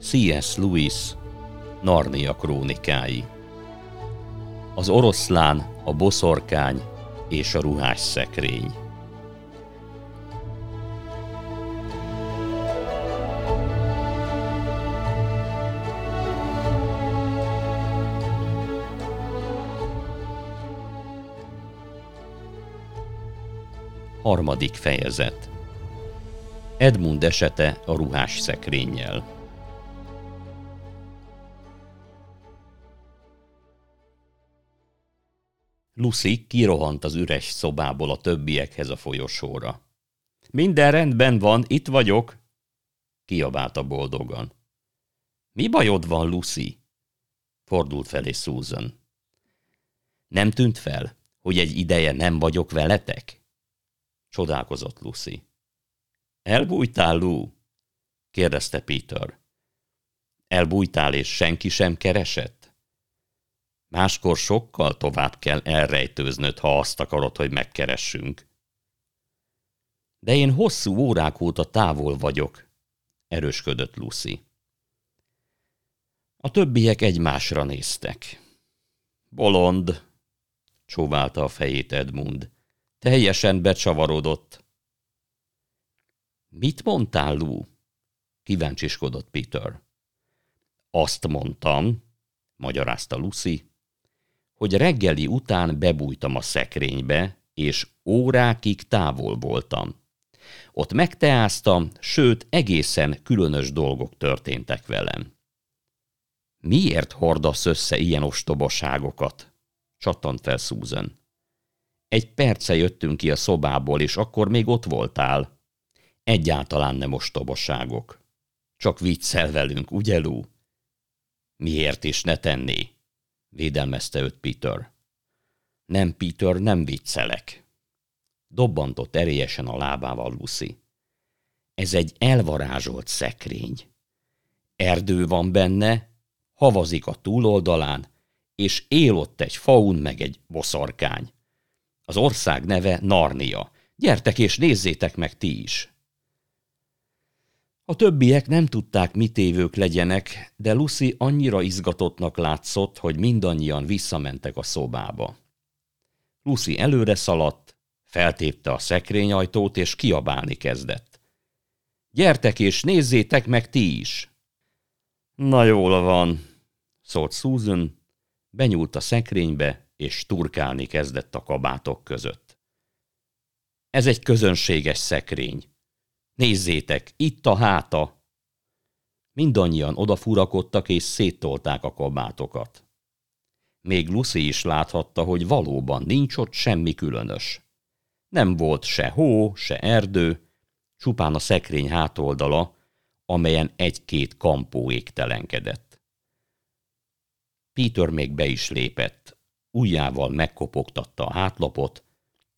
C.S. Lewis Narnia krónikái Az oroszlán, a boszorkány és a ruhás szekrény Harmadik fejezet Edmund esete a ruhás szekrényjel Lucy kirohant az üres szobából a többiekhez a folyosóra. Minden rendben van, itt vagyok, kiabálta boldogan. Mi bajod van, Lucy? Fordult felé Susan. Nem tűnt fel, hogy egy ideje nem vagyok veletek? Csodálkozott Lucy. Elbújtál, Lou? kérdezte Peter. Elbújtál, és senki sem keresett? Máskor sokkal tovább kell elrejtőznöd, ha azt akarod, hogy megkeressünk. De én hosszú órák óta távol vagyok, erősködött Lucy. A többiek egymásra néztek. Bolond, csóválta a fejét Edmund. Teljesen becsavarodott. Mit mondtál, Lou? Kíváncsiskodott Peter. Azt mondtam, magyarázta Lucy, hogy reggeli után bebújtam a szekrénybe, és órákig távol voltam. Ott megteáztam, sőt, egészen különös dolgok történtek velem. Miért hordasz össze ilyen ostobaságokat? Csattant fel Susan. Egy perce jöttünk ki a szobából, és akkor még ott voltál. Egyáltalán nem ostobaságok. Csak viccel velünk, ugye, Lou? Miért is ne tenné? védelmezte őt Peter. Nem, Peter, nem viccelek. Dobbantott erélyesen a lábával Lucy. Ez egy elvarázsolt szekrény. Erdő van benne, havazik a túloldalán, és él ott egy faun meg egy boszorkány. Az ország neve Narnia. Gyertek és nézzétek meg ti is! A többiek nem tudták, mit évők legyenek, de Lucy annyira izgatottnak látszott, hogy mindannyian visszamentek a szobába. Lucy előre szaladt, feltépte a szekrényajtót, és kiabálni kezdett. Gyertek és nézzétek meg ti is! Na jól van, szólt Susan, benyúlt a szekrénybe, és turkálni kezdett a kabátok között. Ez egy közönséges szekrény, Nézzétek, itt a háta! Mindannyian odafurakodtak és széttolták a kabátokat. Még Lucy is láthatta, hogy valóban nincs ott semmi különös. Nem volt se hó, se erdő, csupán a szekrény hátoldala, amelyen egy-két kampó égtelenkedett. Peter még be is lépett, ujjával megkopogtatta a hátlapot,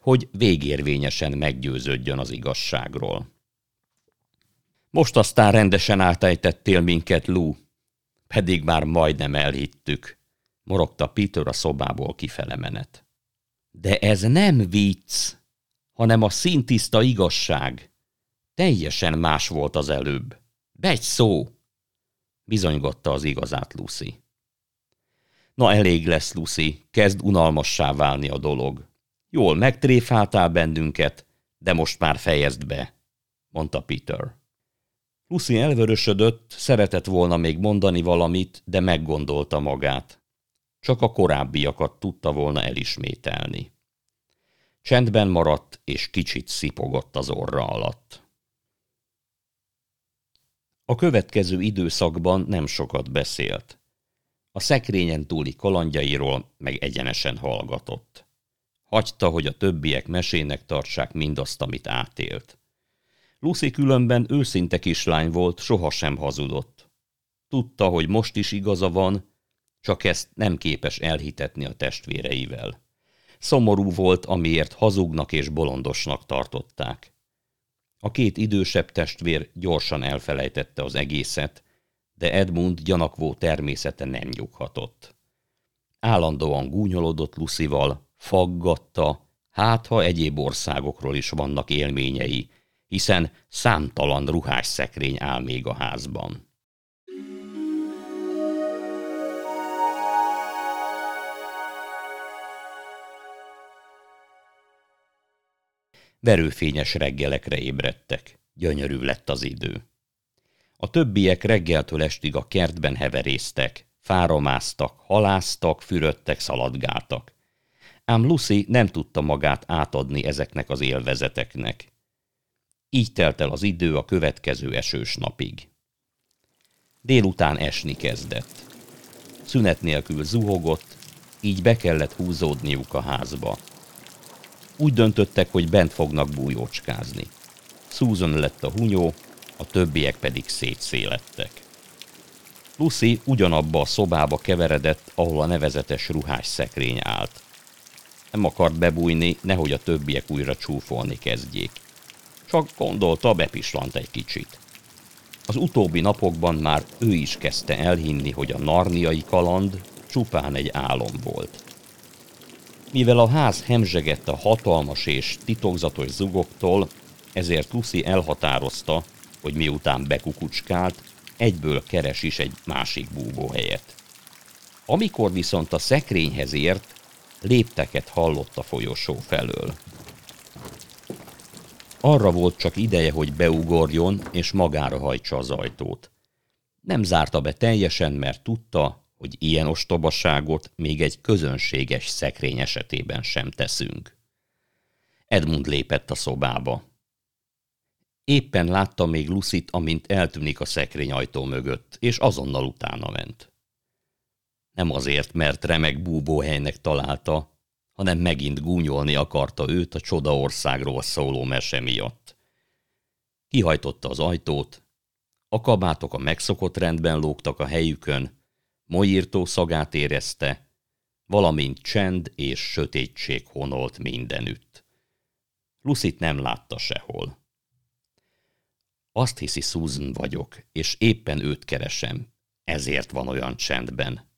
hogy végérvényesen meggyőződjön az igazságról. Most aztán rendesen átejtettél minket, Lou. Pedig már majdnem elhittük, morogta Peter a szobából kifele menet. De ez nem vicc, hanem a szintiszta igazság. Teljesen más volt az előbb. Begy szó! Bizonygotta az igazát Lucy. Na elég lesz, Lucy, kezd unalmassá válni a dolog. Jól megtréfáltál bennünket, de most már fejezd be, mondta Peter. Lucy elvörösödött, szeretett volna még mondani valamit, de meggondolta magát. Csak a korábbiakat tudta volna elismételni. Csendben maradt, és kicsit szipogott az orra alatt. A következő időszakban nem sokat beszélt. A szekrényen túli kalandjairól meg egyenesen hallgatott. Hagyta, hogy a többiek mesének tartsák mindazt, amit átélt. Lucy különben őszinte kislány volt, sohasem hazudott. Tudta, hogy most is igaza van, csak ezt nem képes elhitetni a testvéreivel. Szomorú volt, amiért hazugnak és bolondosnak tartották. A két idősebb testvér gyorsan elfelejtette az egészet, de Edmund gyanakvó természete nem nyughatott. Állandóan gúnyolódott Lucival, faggatta, hát ha egyéb országokról is vannak élményei, hiszen számtalan ruhás szekrény áll még a házban. Verőfényes reggelekre ébredtek. Gyönyörű lett az idő. A többiek reggeltől estig a kertben heverésztek, fáromáztak, haláztak, fürödtek, szaladgáltak. Ám Lucy nem tudta magát átadni ezeknek az élvezeteknek. Így telt el az idő a következő esős napig. Délután esni kezdett. Szünet nélkül zuhogott, így be kellett húzódniuk a házba. Úgy döntöttek, hogy bent fognak bújócskázni. Susan lett a hunyó, a többiek pedig szétszélettek. Lucy ugyanabba a szobába keveredett, ahol a nevezetes ruhás szekrény állt. Nem akart bebújni, nehogy a többiek újra csúfolni kezdjék. Csak gondolta, bepislant egy kicsit. Az utóbbi napokban már ő is kezdte elhinni, hogy a narniai kaland csupán egy álom volt. Mivel a ház hemzsegett a hatalmas és titokzatos zugoktól, ezért Lucy elhatározta, hogy miután bekukucskált, egyből keres is egy másik búvóhelyet. Amikor viszont a szekrényhez ért, lépteket hallott a folyosó felől. Arra volt csak ideje, hogy beugorjon és magára hajtsa az ajtót. Nem zárta be teljesen, mert tudta, hogy ilyen ostobaságot még egy közönséges szekrény esetében sem teszünk. Edmund lépett a szobába. Éppen látta még Lucit, amint eltűnik a szekrény ajtó mögött, és azonnal utána ment. Nem azért, mert remek búbóhelynek találta, hanem megint gúnyolni akarta őt a csodaországról szóló mese miatt. Kihajtotta az ajtót, a kabátok a megszokott rendben lógtak a helyükön, Mojírtó szagát érezte, valamint csend és sötétség honolt mindenütt. Lucit nem látta sehol. Azt hiszi Susan vagyok, és éppen őt keresem, ezért van olyan csendben,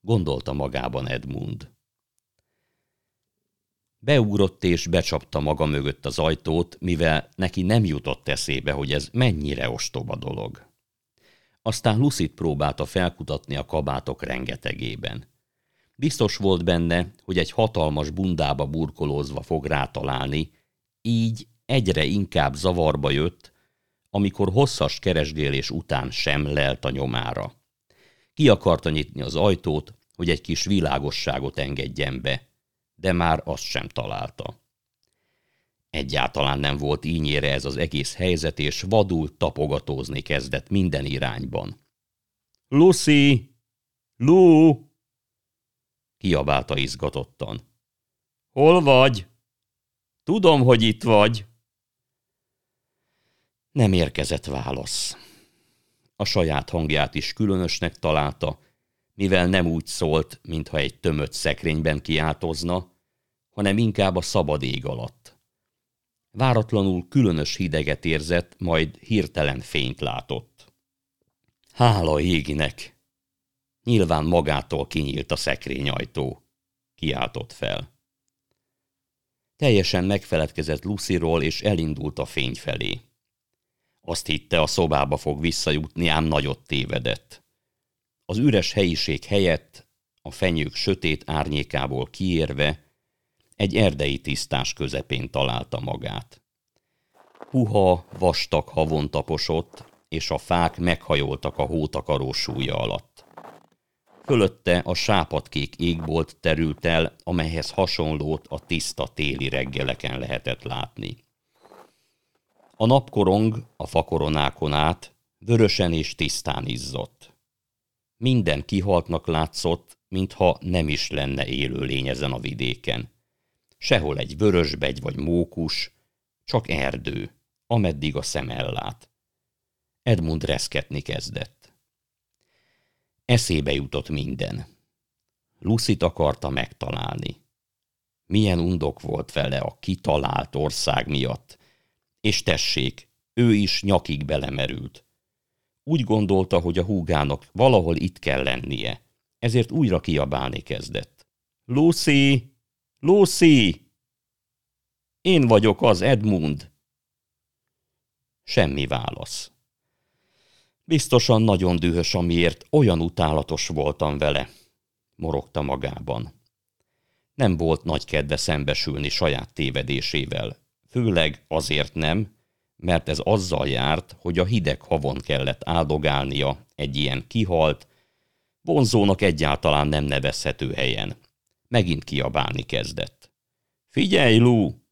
gondolta magában Edmund. Beugrott és becsapta maga mögött az ajtót, mivel neki nem jutott eszébe, hogy ez mennyire ostoba dolog. Aztán Lucit próbálta felkutatni a kabátok rengetegében. Biztos volt benne, hogy egy hatalmas bundába burkolózva fog rátalálni, így egyre inkább zavarba jött, amikor hosszas keresgélés után sem lelt a nyomára. Ki akarta nyitni az ajtót, hogy egy kis világosságot engedjen be, de már azt sem találta. Egyáltalán nem volt ínyére ez az egész helyzet, és vadul tapogatózni kezdett minden irányban. – Lucy! Lu! – kiabálta izgatottan. – Hol vagy? – Tudom, hogy itt vagy. Nem érkezett válasz. A saját hangját is különösnek találta, mivel nem úgy szólt, mintha egy tömött szekrényben kiáltozna, hanem inkább a szabad ég alatt. Váratlanul különös hideget érzett, majd hirtelen fényt látott. Hála éginek! Nyilván magától kinyílt a szekrényajtó. Kiáltott fel. Teljesen megfeledkezett Lucyról, és elindult a fény felé. Azt hitte, a szobába fog visszajutni, ám nagyot tévedett. Az üres helyiség helyett, a fenyők sötét árnyékából kiérve, egy erdei tisztás közepén találta magát. Puha, vastag havon taposott, és a fák meghajoltak a hótakaró súlya alatt. Fölötte a sápadkék égbolt terült el, amelyhez hasonlót a tiszta téli reggeleken lehetett látni. A napkorong a fakoronákon át vörösen és tisztán izzott. Minden kihaltnak látszott, mintha nem is lenne élő lény ezen a vidéken. Sehol egy vörösbegy vagy mókus, csak erdő, ameddig a szem ellát. Edmund reszketni kezdett. Eszébe jutott minden. Lucit akarta megtalálni. Milyen undok volt vele a kitalált ország miatt, és tessék, ő is nyakig belemerült. Úgy gondolta, hogy a húgának valahol itt kell lennie, ezért újra kiabálni kezdett. Lucy! Lucy! Én vagyok az Edmund. Semmi válasz. Biztosan nagyon dühös, amiért olyan utálatos voltam vele, morogta magában. Nem volt nagy kedve szembesülni saját tévedésével, főleg azért nem, mert ez azzal járt, hogy a hideg havon kellett áldogálnia egy ilyen kihalt, vonzónak egyáltalán nem nevezhető helyen. Megint kiabálni kezdett. Figyelj, Lú!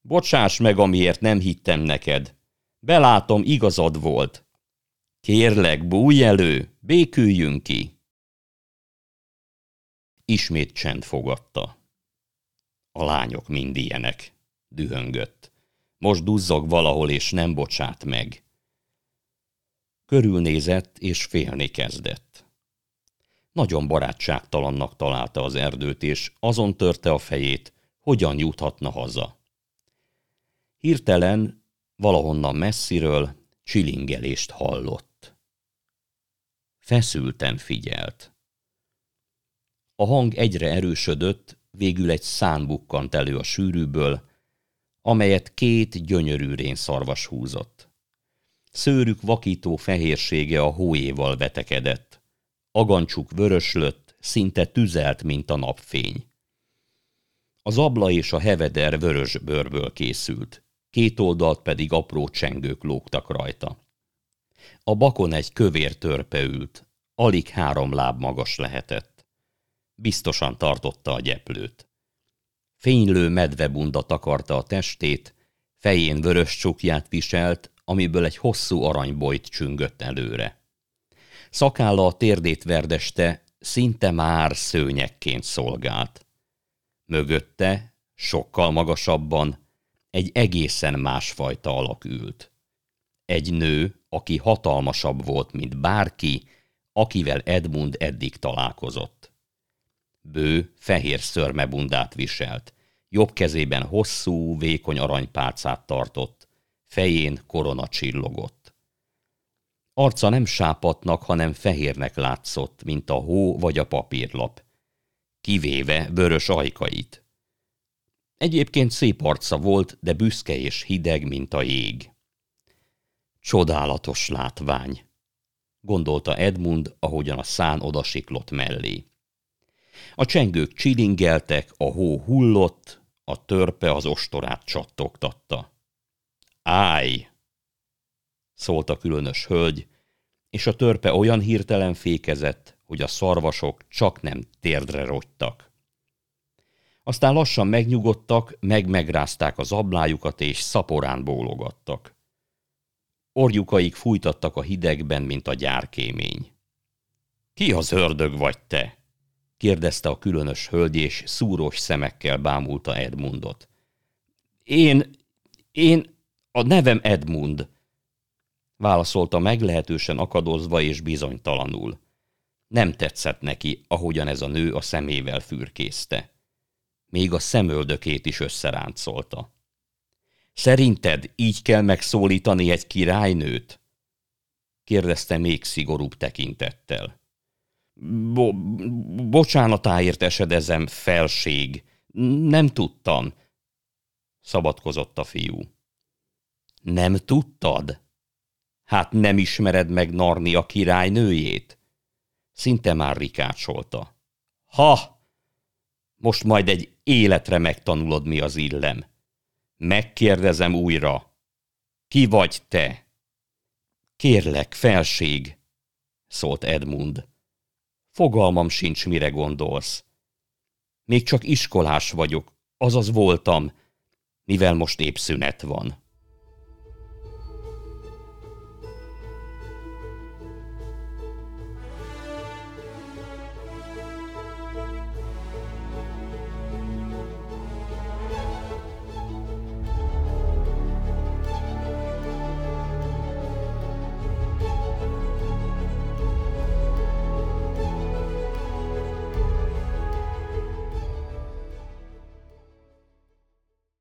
Bocsáss meg, amiért nem hittem neked. Belátom, igazad volt. Kérlek, bújj elő, béküljünk ki. Ismét csend fogadta. A lányok mind ilyenek, dühöngött. Most duzzog valahol, és nem bocsát meg. Körülnézett, és félni kezdett. Nagyon barátságtalannak találta az erdőt, és azon törte a fejét, hogyan juthatna haza. Hirtelen, valahonnan messziről csilingelést hallott. Feszülten figyelt. A hang egyre erősödött, végül egy szán bukkant elő a sűrűből, amelyet két gyönyörű rénszarvas húzott. Szőrük vakító fehérsége a hóéval vetekedett. Agancsuk vöröslött, szinte tüzelt, mint a napfény. Az abla és a heveder vörös bőrből készült, két oldalt pedig apró csengők lógtak rajta. A bakon egy kövér törpe ült, alig három láb magas lehetett. Biztosan tartotta a gyeplőt. Fénylő medvebunda takarta a testét, fején vörös csukját viselt, amiből egy hosszú aranybolyt csüngött előre. Szakálla a térdét verdeste, szinte már szőnyekként szolgált. Mögötte, sokkal magasabban, egy egészen másfajta alak ült. Egy nő, aki hatalmasabb volt, mint bárki, akivel Edmund eddig találkozott. Bő, fehér szörmebundát viselt, jobb kezében hosszú, vékony aranypálcát tartott, fején korona csillogott. Arca nem sápatnak, hanem fehérnek látszott, mint a hó vagy a papírlap, kivéve vörös ajkait. Egyébként szép arca volt, de büszke és hideg, mint a jég. Csodálatos látvány, gondolta Edmund, ahogyan a szán odasiklott mellé. A csengők csilingeltek, a hó hullott, a törpe az ostorát csattogtatta. Állj! szólt a különös hölgy, és a törpe olyan hirtelen fékezett, hogy a szarvasok csak nem térdre rogytak. Aztán lassan megnyugodtak, meg-megrázták az ablájukat, és szaporán bólogattak. Orjukaik fújtattak a hidegben, mint a gyárkémény. Ki az ördög vagy te? Kérdezte a különös hölgy, és szúrós szemekkel bámulta Edmundot. Én, én, a nevem Edmund, válaszolta meglehetősen akadozva és bizonytalanul. Nem tetszett neki, ahogyan ez a nő a szemével fürkészte. Még a szemöldökét is összeráncolta. Szerinted így kell megszólítani egy királynőt? kérdezte még szigorúbb tekintettel. Bo bocsánatáért esedezem, felség. Nem tudtam, szabadkozott a fiú. Nem tudtad? Hát nem ismered meg Narnia királynőjét? Szinte már rikácsolta. Ha! Most majd egy életre megtanulod, mi az illem. Megkérdezem újra. Ki vagy te? Kérlek, felség, szólt Edmund. Fogalmam sincs, mire gondolsz. Még csak iskolás vagyok, azaz voltam, mivel most épp szünet van.